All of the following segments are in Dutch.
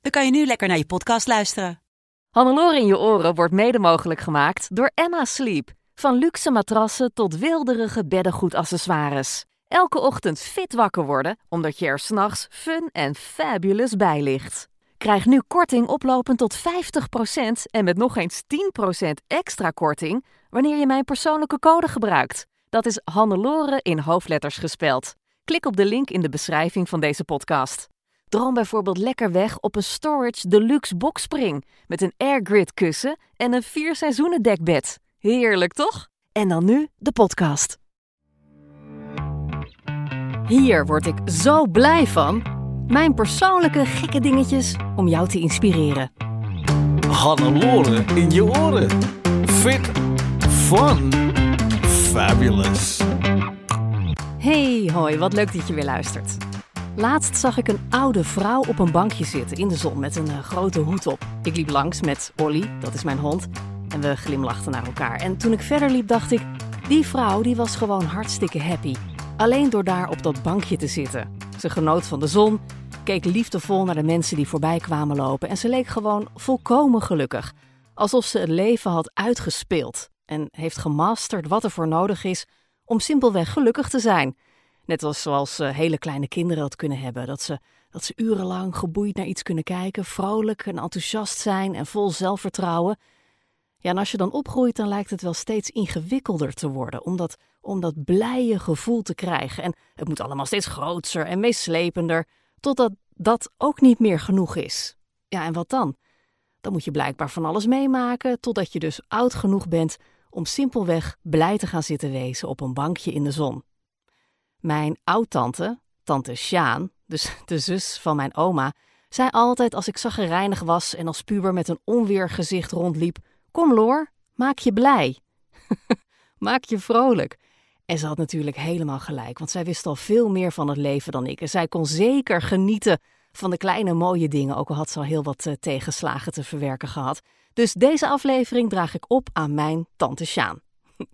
dan kan je nu lekker naar je podcast luisteren. Hannelore in je oren wordt mede mogelijk gemaakt door Emma Sleep. Van luxe matrassen tot wilderige beddengoedaccessoires. Elke ochtend fit wakker worden, omdat je er s'nachts fun en fabulous bij ligt. Krijg nu korting oplopend tot 50% en met nog eens 10% extra korting wanneer je mijn persoonlijke code gebruikt. Dat is Hannelore in hoofdletters gespeld. Klik op de link in de beschrijving van deze podcast. Droom bijvoorbeeld lekker weg op een Storage Deluxe Boxspring met een airgrid kussen en een vier seizoenen dekbed. Heerlijk toch? En dan nu de podcast. Hier word ik zo blij van. Mijn persoonlijke gekke dingetjes om jou te inspireren. Hannelore in je oren. Fit, fun, fabulous. Hey, hoi, wat leuk dat je weer luistert. Laatst zag ik een oude vrouw op een bankje zitten in de zon met een eh, grote hoed op. Ik liep langs met Olly, dat is mijn hond, en we glimlachten naar elkaar. En toen ik verder liep, dacht ik: die vrouw die was gewoon hartstikke happy. Alleen door daar op dat bankje te zitten. Ze genoot van de zon, keek liefdevol naar de mensen die voorbij kwamen lopen en ze leek gewoon volkomen gelukkig. Alsof ze het leven had uitgespeeld en heeft gemasterd wat er voor nodig is om simpelweg gelukkig te zijn. Net als zoals eh, hele kleine kinderen dat kunnen hebben. Dat ze, dat ze urenlang geboeid naar iets kunnen kijken, vrolijk en enthousiast zijn en vol zelfvertrouwen. Ja, en als je dan opgroeit, dan lijkt het wel steeds ingewikkelder te worden om dat, om dat blije gevoel te krijgen. En het moet allemaal steeds groter en meeslepender, totdat dat ook niet meer genoeg is. Ja, en wat dan? Dan moet je blijkbaar van alles meemaken, totdat je dus oud genoeg bent om simpelweg blij te gaan zitten wezen op een bankje in de zon. Mijn oudtante, tante Sjaan, dus de zus van mijn oma, zei altijd als ik zaggerijnig was en als puber met een onweergezicht rondliep: Kom Loor, maak je blij. maak je vrolijk. En ze had natuurlijk helemaal gelijk, want zij wist al veel meer van het leven dan ik. En zij kon zeker genieten van de kleine mooie dingen, ook al had ze al heel wat uh, tegenslagen te verwerken gehad. Dus deze aflevering draag ik op aan mijn tante Sjaan.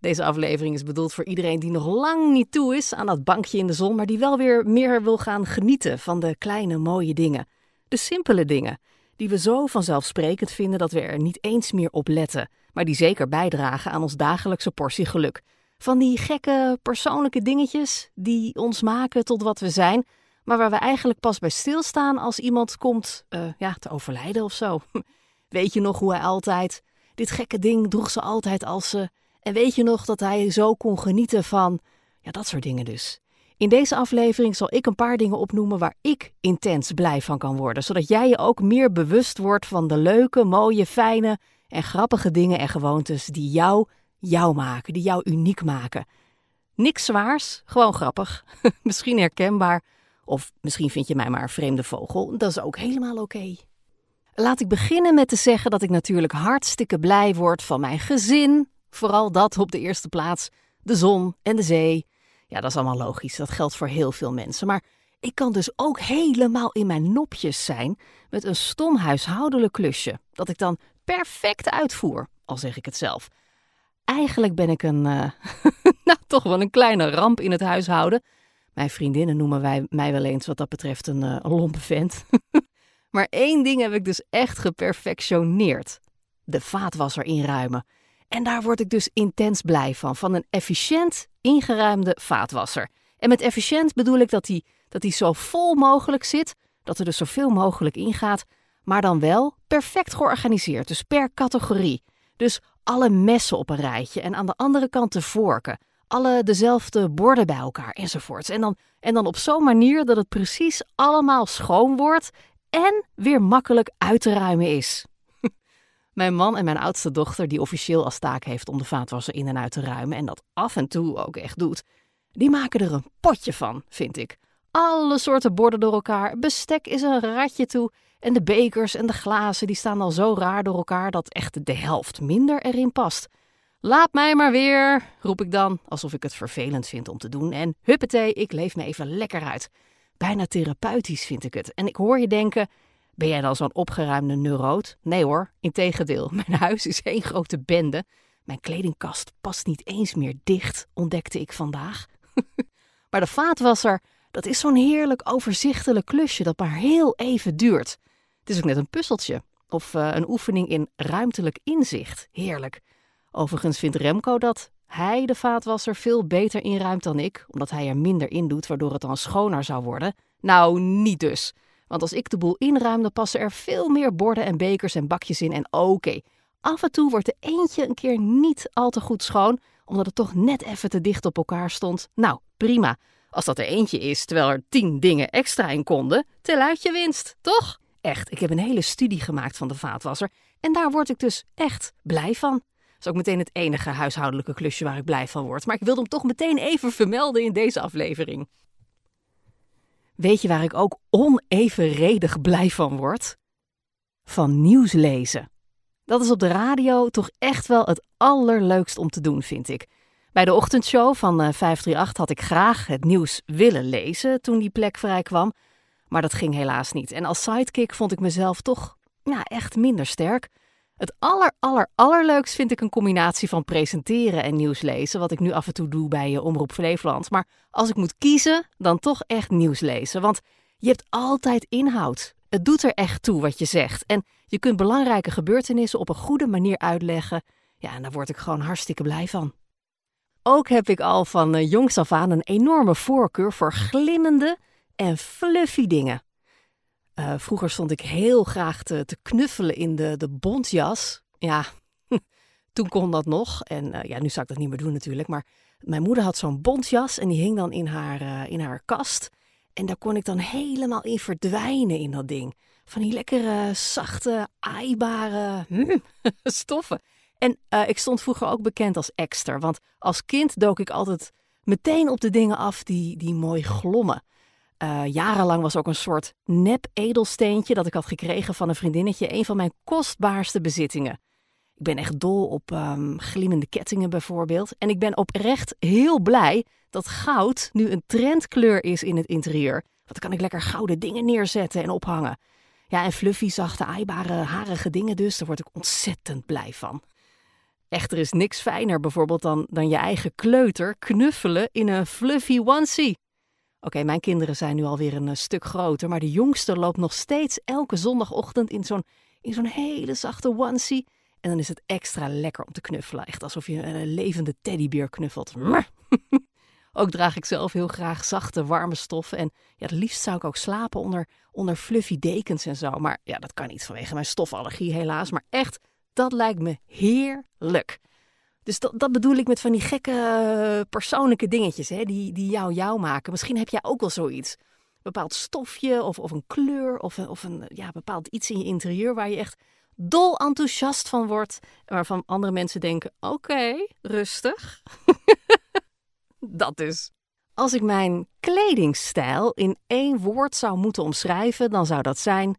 Deze aflevering is bedoeld voor iedereen die nog lang niet toe is aan dat bankje in de zon, maar die wel weer meer wil gaan genieten van de kleine mooie dingen. De simpele dingen, die we zo vanzelfsprekend vinden dat we er niet eens meer op letten, maar die zeker bijdragen aan ons dagelijkse portie geluk. Van die gekke persoonlijke dingetjes die ons maken tot wat we zijn, maar waar we eigenlijk pas bij stilstaan als iemand komt uh, ja, te overlijden of zo. Weet je nog hoe hij altijd, dit gekke ding droeg ze altijd als ze en weet je nog dat hij zo kon genieten van, ja, dat soort dingen dus. In deze aflevering zal ik een paar dingen opnoemen waar ik intens blij van kan worden, zodat jij je ook meer bewust wordt van de leuke, mooie, fijne en grappige dingen en gewoontes die jou jou maken, die jou uniek maken. Niks zwaars, gewoon grappig, misschien herkenbaar, of misschien vind je mij maar een vreemde vogel, dat is ook helemaal oké. Laat ik beginnen met te zeggen dat ik natuurlijk hartstikke blij word van mijn gezin, Vooral dat op de eerste plaats. De zon en de zee. Ja, dat is allemaal logisch. Dat geldt voor heel veel mensen. Maar ik kan dus ook helemaal in mijn nopjes zijn met een stom huishoudelijk klusje. Dat ik dan perfect uitvoer, al zeg ik het zelf. Eigenlijk ben ik een, uh, nou toch wel een kleine ramp in het huishouden. Mijn vriendinnen noemen wij, mij wel eens wat dat betreft een, uh, lompe vent. maar één ding heb ik dus echt geperfectioneerd. De vaatwasser inruimen. En daar word ik dus intens blij van, van een efficiënt ingeruimde vaatwasser. En met efficiënt bedoel ik dat die, dat die zo vol mogelijk zit, dat er dus zoveel mogelijk ingaat, maar dan wel perfect georganiseerd, dus per categorie. Dus alle messen op een rijtje en aan de andere kant de vorken, alle dezelfde borden bij elkaar enzovoorts. En dan, en dan op zo'n manier dat het precies allemaal schoon wordt en weer makkelijk uit te ruimen is. Mijn man en mijn oudste dochter, die officieel als taak heeft om de vaatwasser in en uit te ruimen en dat af en toe ook echt doet, die maken er een potje van, vind ik. alle soorten borden door elkaar. Bestek is een ratje toe. En de bekers en de glazen die staan al zo raar door elkaar dat echt de helft minder erin past. Laat mij maar weer, roep ik dan, alsof ik het vervelend vind om te doen. En huppatee, ik leef me even lekker uit. Bijna therapeutisch vind ik het. En ik hoor je denken, ben jij dan zo'n opgeruimde neuroot? Nee hoor, integendeel. Mijn huis is één grote bende. Mijn kledingkast past niet eens meer dicht, ontdekte ik vandaag. maar de vaatwasser, dat is zo'n heerlijk overzichtelijk klusje dat maar heel even duurt. Het is ook net een puzzeltje. Of uh, een oefening in ruimtelijk inzicht. Heerlijk. Overigens vindt Remco dat hij de vaatwasser veel beter inruimt dan ik, omdat hij er minder in doet, waardoor het dan schoner zou worden. Nou, niet dus. Want als ik de boel inruim, dan passen er veel meer borden en bekers en bakjes in. En oké, af en toe wordt er eentje een keer niet al te goed schoon, omdat het toch net even te dicht op elkaar stond. Nou, prima. Als dat er eentje is, terwijl er tien dingen extra in konden, tel uit je winst, toch? Echt, ik heb een hele studie gemaakt van de vaatwasser en daar word ik dus echt blij van. Dat is ook meteen het enige huishoudelijke klusje waar ik blij van word. Maar ik wilde hem toch meteen even vermelden in deze aflevering. Weet je waar ik ook onevenredig blij van word? Van nieuws lezen. Dat is op de radio toch echt wel het allerleukst om te doen, vind ik. Bij de ochtendshow van 538 eh, had ik graag het nieuws willen lezen toen die plek vrij kwam. Maar dat ging helaas niet. En als sidekick vond ik mezelf toch ja, echt minder sterk. Het aller, aller, allerleukst vind ik een combinatie van presenteren en nieuws lezen, wat ik nu af en toe doe bij je Omroep Flevoland. Maar als ik moet kiezen, dan toch echt nieuws lezen, want je hebt altijd inhoud. Het doet er echt toe wat je zegt en je kunt belangrijke gebeurtenissen op een goede manier uitleggen. Ja, en daar word ik gewoon hartstikke blij van. Ook heb ik al van eh, jongs af aan een enorme voorkeur voor glimmende en fluffy dingen. Uh, vroeger stond ik heel graag te, te, knuffelen in de, de bontjas. Ja, toen kon dat nog. En uh, ja, nu zou ik dat niet meer doen natuurlijk. Maar mijn moeder had zo'n bontjas en die hing dan in haar, uh, in haar kast. En daar kon ik dan helemaal in verdwijnen in dat ding. Van die lekkere, zachte, aaibare mm, stoffen. En ik stond vroeger ook bekend als ekster. Want als kind dook ik altijd meteen op de dingen af die, die mooi glommen. Uh, jarenlang was ook een soort nep-edelsteentje dat ik had gekregen van een vriendinnetje, een van mijn kostbaarste bezittingen. Ik ben echt dol op um, glimmende kettingen bijvoorbeeld. En ik ben oprecht heel blij dat goud nu een trendkleur is in het interieur. Want dan kan ik lekker gouden dingen neerzetten en ophangen. Ja, en fluffy, zachte, aaibare, harige dingen dus, daar word ik ontzettend blij van. Echter is niks fijner bijvoorbeeld dan, dan je eigen kleuter knuffelen in een fluffy onesie. Oké, mijn kinderen zijn nu alweer een eh, stuk groter, maar de jongste loopt nog steeds elke zondagochtend in zo'n, in zo'n hele zachte onesie. En dan is het extra lekker om te knuffelen. Echt alsof je een levende teddybeer knuffelt. ook draag ik zelf heel graag zachte, warme stoffen. En ja, het liefst zou ik ook slapen onder, onder fluffy dekens en zo. Maar ja, dat kan niet vanwege mijn stofallergie helaas. Maar echt, dat lijkt me heerlijk. Dus dat, dat bedoel ik met van die gekke eh, persoonlijke dingetjes hè, die, die jou jou maken. Misschien heb jij ook wel zoiets. Een bepaald stofje of, of een kleur of, of een ja, bepaald iets in je interieur waar je echt dol enthousiast van wordt. Waarvan andere mensen denken, oké, rustig. dat dus. Als ik mijn kledingstijl in één woord zou moeten omschrijven, dan zou dat zijn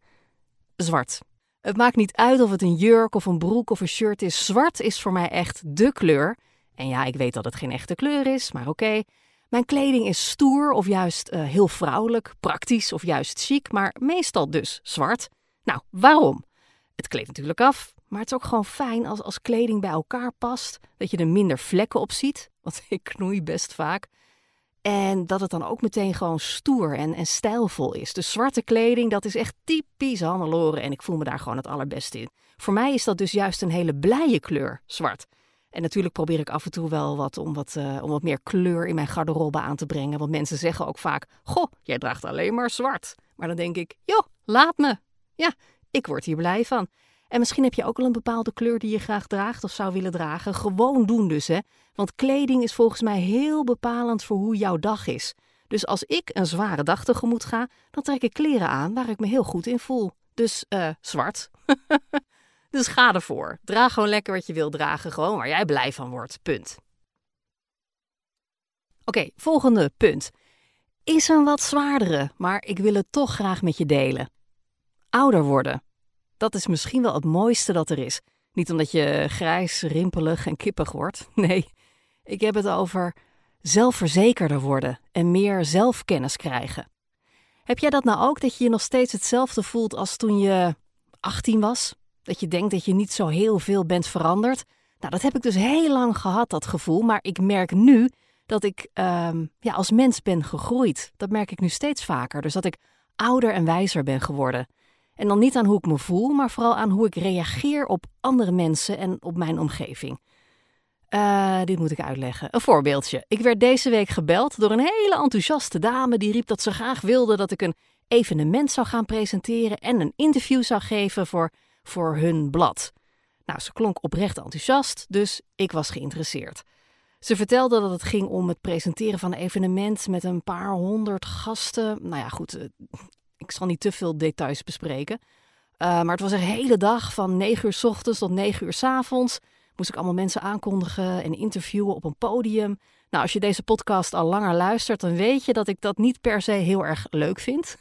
zwart. Het maakt niet uit of het een jurk of een broek of een shirt is. Zwart is voor mij echt de kleur. En ja, ik weet dat het geen echte kleur is, maar oké. Mijn kleding is stoer of juist uh, heel vrouwelijk, praktisch of juist chic, maar meestal dus zwart. Nou, waarom? Het kleedt natuurlijk af, maar het is ook gewoon fijn als, als kleding bij elkaar past, dat je er minder vlekken op ziet, want ik knoei best vaak. En dat het dan ook meteen gewoon stoer en, en stijlvol is. De zwarte kleding, dat is echt typisch Hannelore en ik voel me daar gewoon het allerbeste in. Voor mij is dat dus juist een hele blije kleur, zwart. En natuurlijk probeer ik af en toe wel wat om wat, uh, om wat meer kleur in mijn garderobe aan te brengen. Want mensen zeggen ook vaak, goh, jij draagt alleen maar zwart. Maar dan denk ik, joh, laat me. Ja, ik word hier blij van. En misschien heb je ook al een bepaalde kleur die je graag draagt of zou willen dragen. Gewoon doen dus, hè. Want kleding is volgens mij heel bepalend voor hoe jouw dag is. Dus als ik een zware dag tegemoet ga, dan trek ik kleren aan waar ik me heel goed in voel. Dus, eh, zwart. dus ga ervoor. Draag gewoon lekker wat je wil dragen, gewoon waar jij blij van wordt. Punt. Oké, volgende punt. is een wat zwaardere, maar ik wil het toch graag met je delen. Ouder worden. Dat is misschien wel het mooiste dat er is. Niet omdat je grijs, rimpelig en kippig wordt. Nee, ik heb het over zelfverzekerder worden en meer zelfkennis krijgen. Heb jij dat nou ook, dat je je nog steeds hetzelfde voelt als toen je 18 was? Dat je denkt dat je niet zo heel veel bent veranderd? Nou, dat heb ik dus heel lang gehad, dat gevoel. Maar ik merk nu dat ik ehm, ja, als mens ben gegroeid. Dat merk ik nu steeds vaker. Dus dat ik ouder en wijzer ben geworden. En dan niet aan hoe ik me voel, maar vooral aan hoe ik reageer op andere mensen en op mijn omgeving. Uh, dit moet ik uitleggen. Een voorbeeldje. Ik werd deze week gebeld door een hele enthousiaste dame die riep dat ze graag wilde dat ik een evenement zou gaan presenteren en een interview zou geven voor, voor hun blad. Nou, ze klonk oprecht enthousiast, dus ik was geïnteresseerd. Ze vertelde dat het ging om het presenteren van een evenement met een paar honderd gasten. Nou ja, goed, eh, ik zal niet te veel details bespreken. Uh, maar het was een hele dag van 9 uur s ochtends tot 9 uur s avonds. Moest ik allemaal mensen aankondigen en interviewen op een podium. Nou, als je deze podcast al langer luistert, dan weet je dat ik dat niet per se heel erg leuk vind.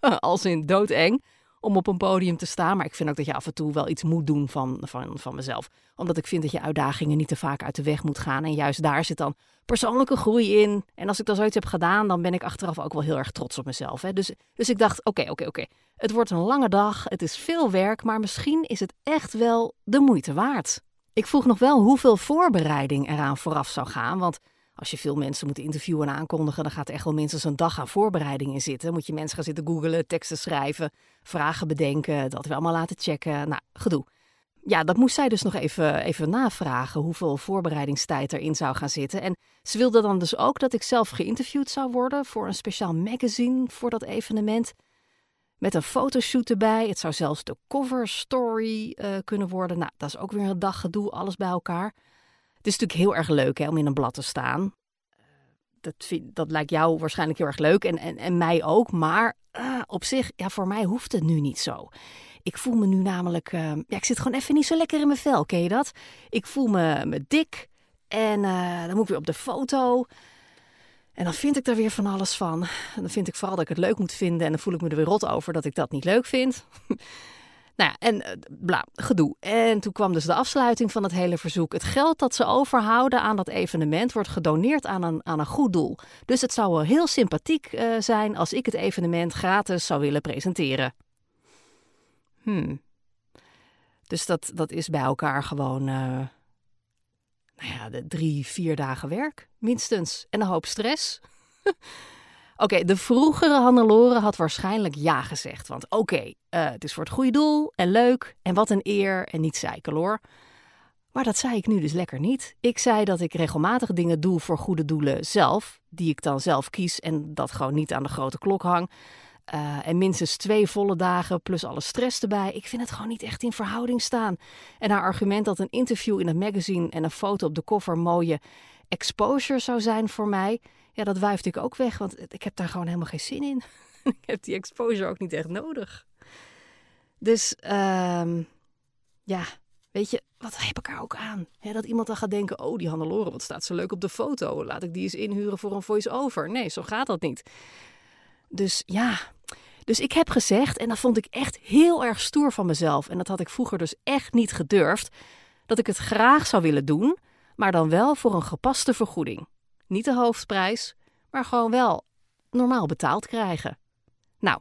Als in doodeng om op een podium te staan. Maar ik vind ook dat je af en toe wel iets moet doen van, van, van mezelf. Omdat ik vind dat je uitdagingen niet te vaak uit de weg moet gaan. En juist daar zit dan persoonlijke groei in. En als ik dan zoiets heb gedaan, dan ben ik achteraf ook wel heel erg trots op mezelf. Hè. Dus, dus ik dacht, oké, oké, oké. Het wordt een lange dag, het is veel werk, maar misschien is het echt wel de moeite waard. Ik vroeg nog wel hoeveel voorbereiding eraan vooraf zou gaan, want als je veel mensen moet interviewen en aankondigen, dan gaat er echt wel minstens een dag aan voorbereiding in zitten. Moet je mensen gaan zitten googelen, teksten schrijven, vragen bedenken, dat we allemaal laten checken. Nou, gedoe. Ja, dat moest zij dus nog even, even navragen, hoeveel voorbereidingstijd erin zou gaan zitten. En ze wilde dan dus ook dat ik zelf geïnterviewd zou worden voor een speciaal magazine voor dat evenement. Met een fotoshoot erbij. Het zou zelfs de cover story uh, kunnen worden. Nou, dat is ook weer een dag gedoe, alles bij elkaar. Het is natuurlijk heel erg leuk hè, om in een blad te staan. Eh, dat, vind, dat lijkt jou waarschijnlijk heel erg leuk en, en, en mij ook. Maar uh, op zich, ja, voor mij hoeft het nu niet zo. Ik voel me nu namelijk, uh, ja, ik zit gewoon even niet zo lekker in mijn vel, ken je dat? Ik voel me, me dik en dan moet ik weer op de foto. En dan vind ik daar weer van alles van. Dan vind ik vooral dat ik het leuk moet vinden. En dan voel ik me er weer rot over dat ik dat niet leuk vind. nou ja, en uh, bla, gedoe. En toen kwam dus de afsluiting van het hele verzoek. Het geld dat ze overhouden aan dat evenement wordt gedoneerd aan een, aan een goed doel. Dus het zou wel heel sympathiek uh, zijn als ik het evenement gratis zou willen presenteren. Hmm. Dus dat, dat is bij elkaar gewoon. Uh, nou ja, drie, vier dagen werk, minstens. En een hoop stress. oké, de vroegere Hannelore had waarschijnlijk ja gezegd. Want oké, uh, het is voor het goede doel en leuk en wat een eer en niet zeiken hoor. Maar dat zei ik nu dus lekker niet. Ik zei dat ik regelmatig dingen doe voor goede doelen zelf, die ik dan zelf kies en dat gewoon niet aan de grote klok hang. Uh, en minstens twee volle dagen plus alle stress erbij. Ik vind het gewoon niet echt in verhouding staan. En haar argument dat een interview in een magazine en een foto op de cover mooie exposure zou zijn voor mij. Ja, dat wuifde ik ook weg, want ik heb daar gewoon helemaal geen zin in. ik heb die exposure ook niet echt nodig. Dus, um, ja, weet je, wat heb ik er ook aan? dat iemand dan gaat denken, oh, die Hannelore, wat staat zo leuk op de foto. Laat ik die eens inhuren voor een voice-over. Nee, zo gaat dat niet. Dus ja, dus ik heb gezegd, en dat vond ik echt heel erg stoer van mezelf, en dat had ik vroeger dus echt niet gedurfd, dat ik het graag zou willen doen, maar dan wel voor een gepaste vergoeding. Niet de hoofdprijs, maar gewoon wel normaal betaald krijgen. Nou,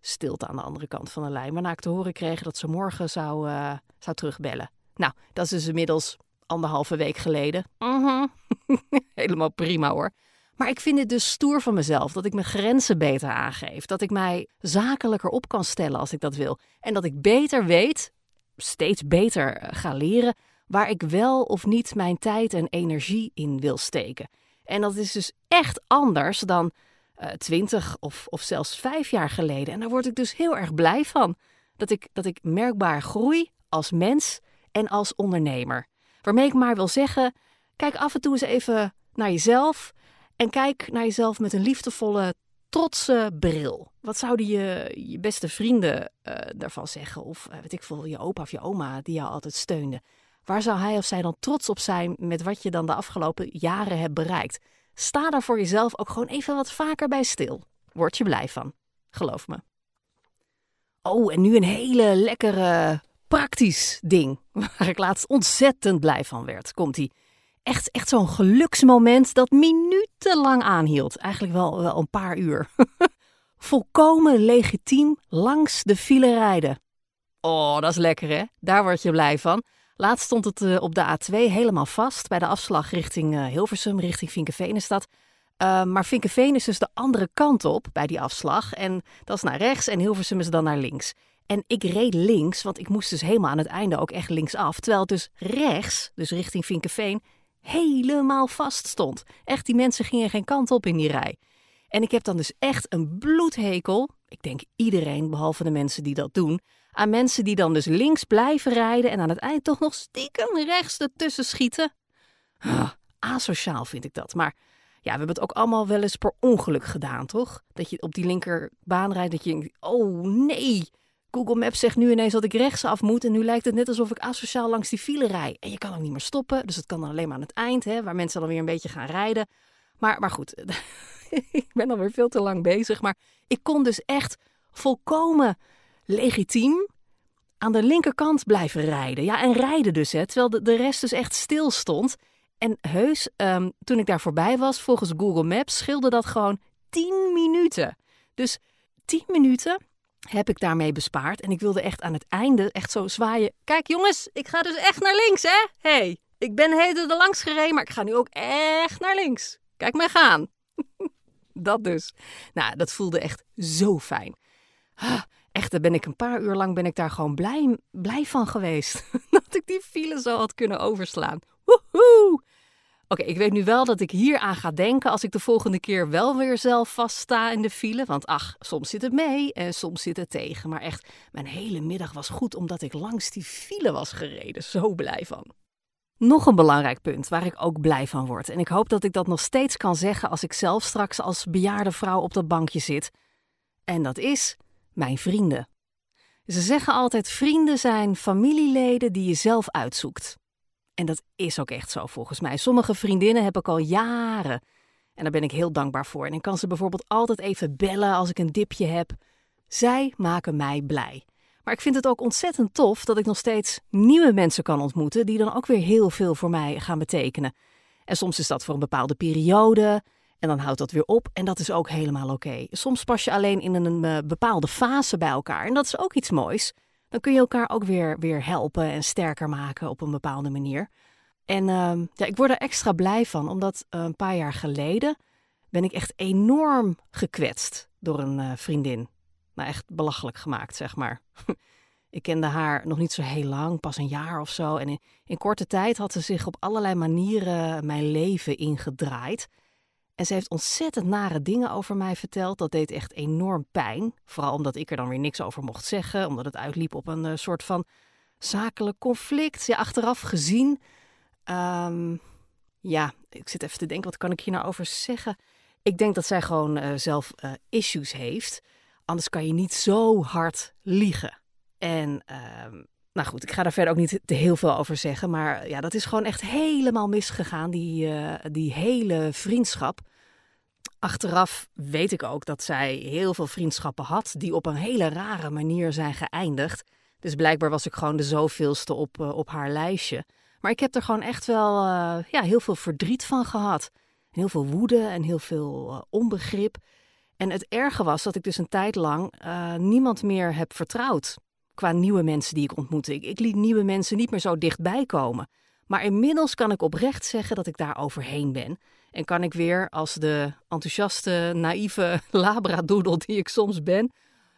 stilte aan de andere kant van de lijn, waarna ik te horen kreeg dat ze morgen zou, uh, zou terugbellen. Nou, dat is dus inmiddels anderhalve week geleden. -huh. Helemaal prima hoor. Maar ik vind het dus stoer van mezelf dat ik mijn grenzen beter aangeef. Dat ik mij zakelijker op kan stellen als ik dat wil. En dat ik beter weet, steeds beter eh, ga leren, waar ik wel of niet mijn tijd en energie in wil steken. En dat is dus echt anders dan uh, twintig of, of zelfs vijf jaar geleden. En daar word ik dus heel erg blij van. Dat ik, dat ik merkbaar groei als mens en als ondernemer. Waarmee ik maar wil zeggen: kijk af en toe eens even naar jezelf. En kijk naar jezelf met een liefdevolle, trotse bril. Wat zouden je, je beste vrienden uh, daarvan zeggen? Of uh, weet ik veel, je opa of je oma die jou altijd steunde. Waar zou hij of zij dan trots op zijn met wat je dan de afgelopen jaren hebt bereikt? sta daar voor jezelf ook gewoon even wat vaker bij stil. Word je blij van. Geloof me. Oh, en nu een hele lekkere praktisch ding. Waar ik laatst ontzettend blij van werd. Komt ie. Echt, echt zo'n geluksmoment dat minutenlang aanhield. Eigenlijk wel, wel een paar uur. Volkomen legitiem langs de file rijden. Oh, dat is lekker hè? Daar word je blij van. Laatst stond het uh, op de A2 helemaal vast bij de afslag richting uh, Hilversum, richting Vinkenveenestad. Uh, maar Vinkenveen is dus de andere kant op bij die afslag. En dat is naar rechts en Hilversum is dan naar links. En ik reed links, want ik moest dus helemaal aan het einde ook echt linksaf. Terwijl het dus rechts, dus richting Vinkenveen, helemaal vast stond. Echt, die mensen gingen geen kant op in die rij. En ik heb dan dus echt een bloedhekel, ik denk iedereen behalve de mensen die dat doen, aan mensen die dan dus links blijven rijden en aan het eind toch nog stiekem rechts ertussen schieten. Asociaal vind ik dat. Maar ja, we hebben het ook allemaal wel eens per ongeluk gedaan, toch? Dat je op die linkerbaan rijdt, dat je denkt, oh nee, Google Maps zegt nu ineens dat ik rechtsaf moet en nu lijkt het net alsof ik asociaal langs die file rij. En je kan ook niet meer stoppen, dus het kan dan alleen maar aan het eind, hè, waar mensen dan weer een beetje gaan rijden. Maar, maar goed, ik ben alweer veel te lang bezig. Maar ik kon dus echt volkomen legitiem aan de linkerkant blijven rijden. Ja, en rijden dus, hè, terwijl de, de rest dus echt stil stond. En heus, um, toen ik daar voorbij was, volgens Google Maps, scheelde dat gewoon 10 minuten. Dus 10 minuten heb ik daarmee bespaard. En ik wilde echt aan het einde echt zo zwaaien. Kijk jongens, ik ga dus echt naar links, hè? hey, ik ben heden er langs gereden, maar ik ga nu ook echt naar links. Kijk mij gaan. dat dus. Nou, dat voelde echt zo fijn. Ah, echt, daar ben ik een paar uur lang ben ik daar gewoon blij, blij van geweest. dat ik die file zo had kunnen overslaan. Woehoe! Oké, ik weet nu wel dat ik hier aan ga denken als ik de volgende keer wel weer zelf vaststa in de file. Want ach, soms zit het mee en soms zit het tegen. Maar echt, mijn hele middag was goed omdat ik langs die file was gereden. Zo blij van. Nog een belangrijk punt waar ik ook blij van word. En ik hoop dat ik dat nog steeds kan zeggen als ik zelf straks als bejaarde vrouw op dat bankje zit. En dat is mijn vrienden. Ze zeggen altijd: vrienden zijn familieleden die je zelf uitzoekt. En dat is ook echt zo volgens mij. Sommige vriendinnen heb ik al jaren. En daar ben ik heel dankbaar voor. En ik kan ze bijvoorbeeld altijd even bellen als ik een dipje heb. Zij maken mij blij. Maar ik vind het ook ontzettend tof dat ik nog steeds nieuwe mensen kan ontmoeten die dan ook weer heel veel voor mij gaan betekenen. En soms is dat voor een bepaalde periode en dan houdt dat weer op en dat is ook helemaal oké. Soms pas je alleen in een eh, bepaalde fase bij elkaar en dat is ook iets moois dan kun je elkaar ook weer, weer helpen en sterker maken op een bepaalde manier. En uh, ja, ik word er extra blij van, omdat uh, een paar jaar geleden ben ik echt enorm gekwetst door een uh, vriendin. Nou, echt belachelijk gemaakt, zeg maar. ik kende haar nog niet zo heel lang, pas een jaar of zo. En in, in korte tijd had ze zich op allerlei manieren mijn leven ingedraaid. En ze heeft ontzettend nare dingen over mij verteld. Dat deed echt enorm pijn. Vooral omdat ik er dan weer niks over mocht zeggen. Omdat het uitliep op een uh, soort van zakelijk conflict. Ja, achteraf gezien. Um, ja, ik zit even te denken, wat kan ik hier nou over zeggen? Ik denk dat zij gewoon uh, zelf uh, issues heeft. Anders kan je niet zo hard liegen. En um, nou goed, ik ga daar verder ook niet te heel veel over zeggen. Maar ja, dat is gewoon echt helemaal misgegaan, die, uh, die hele vriendschap. Achteraf weet ik ook dat zij heel veel vriendschappen had die op een hele rare manier zijn geëindigd. Dus blijkbaar was ik gewoon de zoveelste op, uh, op haar lijstje. Maar ik heb er gewoon echt wel uh, ja, heel veel verdriet van gehad. Heel veel woede en heel veel onbegrip. En het erge was dat ik dus een tijd lang niemand meer heb vertrouwd. Qua nieuwe mensen die ik ontmoette. Ik, ik liet nieuwe mensen niet meer zo dichtbij komen. Maar inmiddels kan ik oprecht zeggen dat ik daar overheen ben. En kan ik weer als de enthousiaste, naïeve labradoodle die ik soms ben,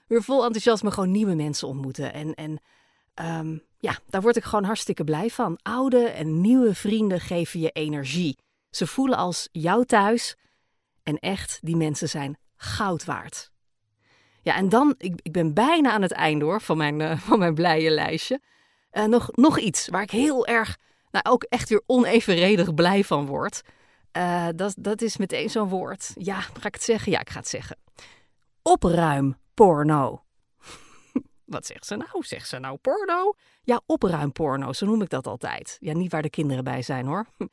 weer vol enthousiasme gewoon nieuwe mensen ontmoeten. En, en um, ja, daar word ik gewoon hartstikke blij van. Oude en nieuwe vrienden geven je energie. Ze voelen als jou thuis. En echt, die mensen zijn goud waard. Ja, en dan, ik, ik ben bijna aan het einde hoor, van mijn, uh, van mijn blije lijstje. Uh, nog, nog iets waar ik heel erg, nou ook echt weer onevenredig blij van word. Uh, dat, dat is meteen zo'n woord. Ja, ga ik het zeggen? Ja, ik ga het zeggen. Opruimporno. Wat zegt ze nou? Zegt ze nou porno? Ja, opruimporno, zo noem ik dat altijd. Ja, niet waar de kinderen bij zijn hoor.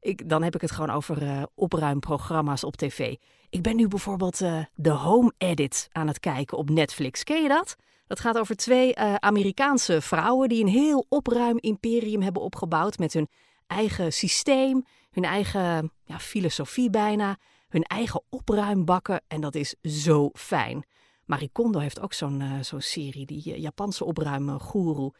Ik, dan heb ik het gewoon over uh, opruimprogramma's op tv. Ik ben nu bijvoorbeeld uh, de Home Edit aan het kijken op Netflix. Ken je dat? Dat gaat over twee uh, Amerikaanse vrouwen die een heel opruimimperium hebben opgebouwd met hun eigen systeem, hun eigen ja, filosofie bijna, hun eigen opruimbakken. En dat is zo fijn. Marie Kondo heeft ook zo'n zo'n serie, die Japanse opruimgoeroe.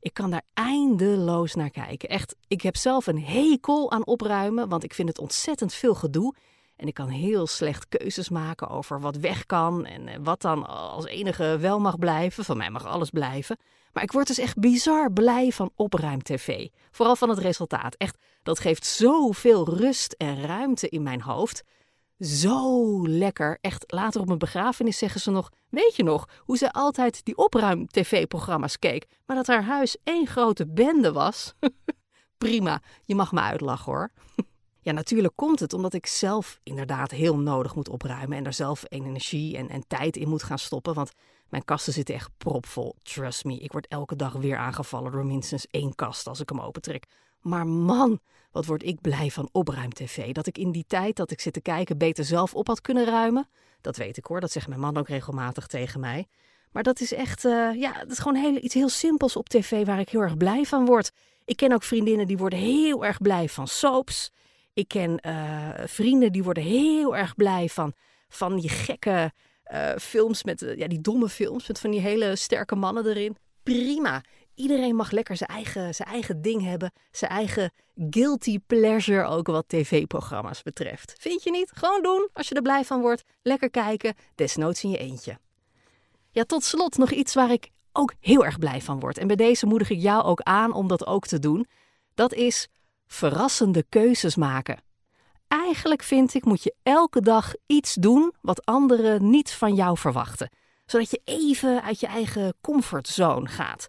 Ik kan daar eindeloos naar kijken. Echt, ik heb zelf een hekel aan opruimen, want ik vind het ontzettend veel gedoe. En ik kan heel slecht keuzes maken over wat weg kan en eh, wat dan als enige wel mag blijven. Van mij mag alles blijven. Maar ik word dus echt bizar blij van opruim-tv. Vooral van het resultaat. Echt, dat geeft zoveel rust en ruimte in mijn hoofd. Zo lekker. Echt, later op mijn begrafenis zeggen ze nog: Weet je nog hoe ze altijd die opruim-tv-programma's keek, maar dat haar huis één grote bende was? Prima, je mag me uitlachen hoor. ja, natuurlijk komt het omdat ik zelf inderdaad heel nodig moet opruimen en er zelf energie en, en tijd in moet gaan stoppen. Want mijn kasten zitten echt propvol. Trust me, ik word elke dag weer aangevallen door minstens één kast als ik hem opentrek. Maar man, wat word ik blij van opruim-tv. Dat ik in die tijd dat ik zit te kijken beter zelf op had kunnen ruimen. Dat weet ik hoor, dat zegt mijn man ook regelmatig tegen mij. Maar dat is echt, uh, ja, dat is gewoon heel, iets heel simpels op tv waar ik heel erg blij van word. Ik ken ook vriendinnen die worden heel erg blij van soaps. Ik ken uh, vrienden die worden heel erg blij van, van die gekke uh, films met, ja, die domme films met van die hele sterke mannen erin. Prima. Iedereen mag lekker zijn eigen, zijn eigen ding hebben. Zijn eigen guilty pleasure ook wat tv-programma's betreft. Vind je niet? Gewoon doen als je er blij van wordt. Lekker kijken, desnoods in je eentje. Ja, tot slot nog iets waar ik ook heel erg blij van word. En bij deze moedig ik jou ook aan om dat ook te doen. Dat is verrassende keuzes maken. Eigenlijk vind ik moet je elke dag iets doen wat anderen niet van jou verwachten. Zodat je even uit je eigen comfortzone gaat.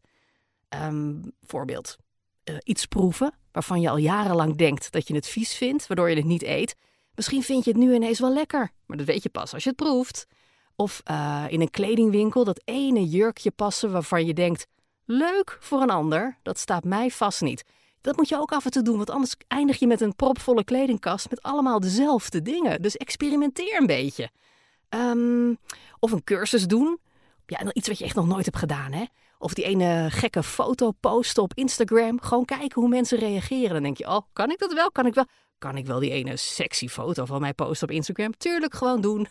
Um, voorbeeld, uh, iets proeven waarvan je al jarenlang denkt dat je het vies vindt, waardoor je het niet eet. Misschien vind je het nu ineens wel lekker, maar dat weet je pas als je het proeft. Of uh, in een kledingwinkel dat ene jurkje passen waarvan je denkt: leuk voor een ander, dat staat mij vast niet. Dat moet je ook af en toe doen, want anders eindig je met een propvolle kledingkast met allemaal dezelfde dingen. Dus experimenteer een beetje. Um, of een cursus doen. Ja, iets wat je echt nog nooit hebt gedaan, hè? Of die ene gekke foto posten op Instagram. Gewoon kijken hoe mensen reageren. Dan denk je, oh, kan ik dat wel? Kan ik wel? Kan ik wel die ene sexy foto van mij posten op Instagram? Tuurlijk, gewoon doen.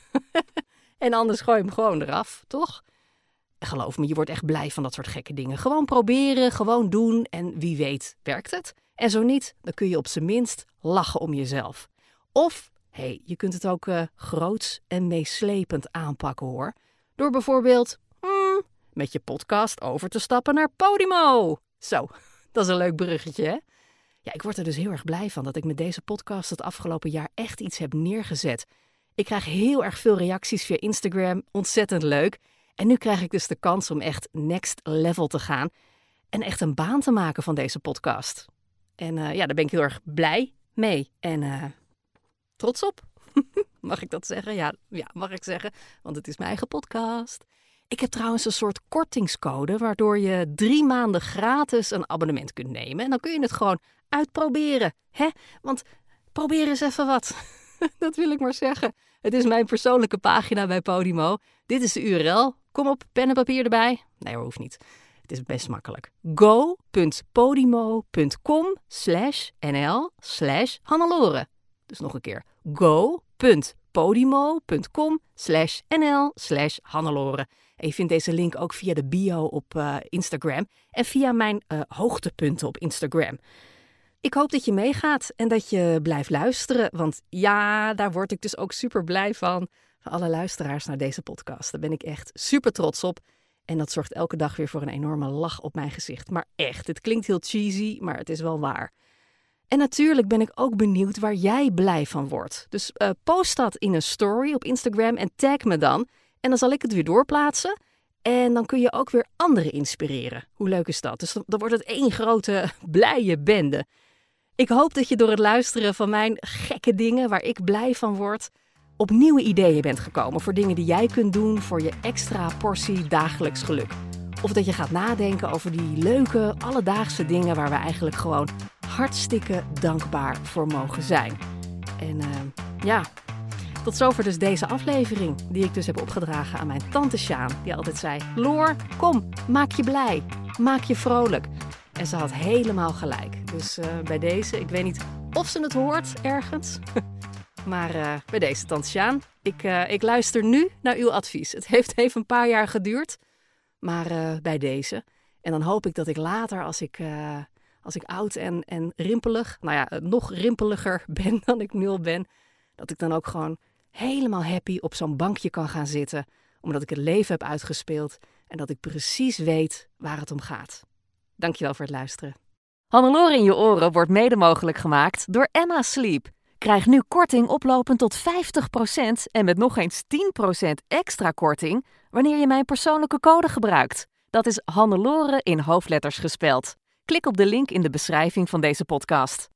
en anders gooi je hem gewoon eraf, toch? Geloof me, je wordt echt blij van dat soort gekke dingen. Gewoon proberen, gewoon doen en wie weet werkt het. En zo niet, dan kun je op zijn minst lachen om jezelf. Of, hé, hey, je kunt het ook uh, groots en meeslepend aanpakken hoor. Door bijvoorbeeld met je podcast over te stappen naar Podimo. Zo, dat is een leuk bruggetje, hè? Ja, ik word er dus heel erg blij van dat ik met deze podcast het afgelopen jaar echt iets heb neergezet. Ik krijg heel erg veel reacties via Instagram, ontzettend leuk. En nu krijg ik dus de kans om echt next level te gaan en echt een baan te maken van deze podcast. En uh, ja, daar ben ik heel erg blij mee en uh, trots op. mag ik dat zeggen? Ja, ja, mag ik zeggen, want het is mijn eigen podcast. Ik heb trouwens een soort kortingscode waardoor je drie maanden gratis een abonnement kunt nemen. En dan kun je het gewoon uitproberen. Hè? Want probeer eens even wat. dat wil ik maar zeggen. Het is mijn persoonlijke pagina bij Podimo. Dit is de URL. Kom op, pen en papier erbij. Nee hoeft niet. Het is best makkelijk. go.podimo.com slash nl slash Hannelore. Dus nog een keer. go.podimo.com slash nl slash Hannelore. En je vindt deze link ook via de bio op uh, Instagram en via mijn uh, hoogtepunten op Instagram. Ik hoop dat je meegaat en dat je blijft luisteren, want ja, daar word ik dus ook super blij van. Van alle luisteraars naar deze podcast. Daar ben ik echt super trots op. En dat zorgt elke dag weer voor een enorme lach op mijn gezicht. Maar echt, het klinkt heel cheesy, maar het is wel waar. En natuurlijk ben ik ook benieuwd waar jij blij van wordt. Dus uh, post dat in een story op Instagram en tag me dan. En dan zal ik het weer doorplaatsen. En dan kun je ook weer anderen inspireren. Hoe leuk is dat? Dus dan, wordt het één grote blije bende. Ik hoop dat je door het luisteren van mijn gekke dingen, waar ik blij van word, op nieuwe ideeën bent gekomen voor dingen die jij kunt doen voor je extra portie dagelijks geluk. Of dat je gaat nadenken over die leuke, alledaagse dingen waar we eigenlijk gewoon hartstikke dankbaar voor mogen zijn. En eh, ja, tot zover dus deze aflevering, die ik dus heb opgedragen aan mijn tante Sjaan, die altijd zei: Loor, kom, maak je blij, maak je vrolijk. En ze had helemaal gelijk. Dus uh, bij deze, ik weet niet of ze het hoort ergens. maar uh, bij deze, tante Sjaan, ik, uh, ik luister nu naar uw advies. Het heeft even een paar jaar geduurd, maar bij deze. En dan hoop ik dat ik later, als ik, als ik oud en, en rimpelig, nou ja, nog rimpeliger ben dan ik nu al ben, dat ik dan ook gewoon helemaal happy op zo'n bankje kan gaan zitten, omdat ik het leven heb uitgespeeld en dat ik precies weet waar het om gaat. Dankjewel voor het luisteren. Hannelore in je oren wordt mede mogelijk gemaakt door Emma Sleep. Krijg nu korting oplopend tot 50% en met nog eens 10% extra korting wanneer je mijn persoonlijke code gebruikt. Dat is Hannelore in hoofdletters gespeld. Klik op de link in de beschrijving van deze podcast.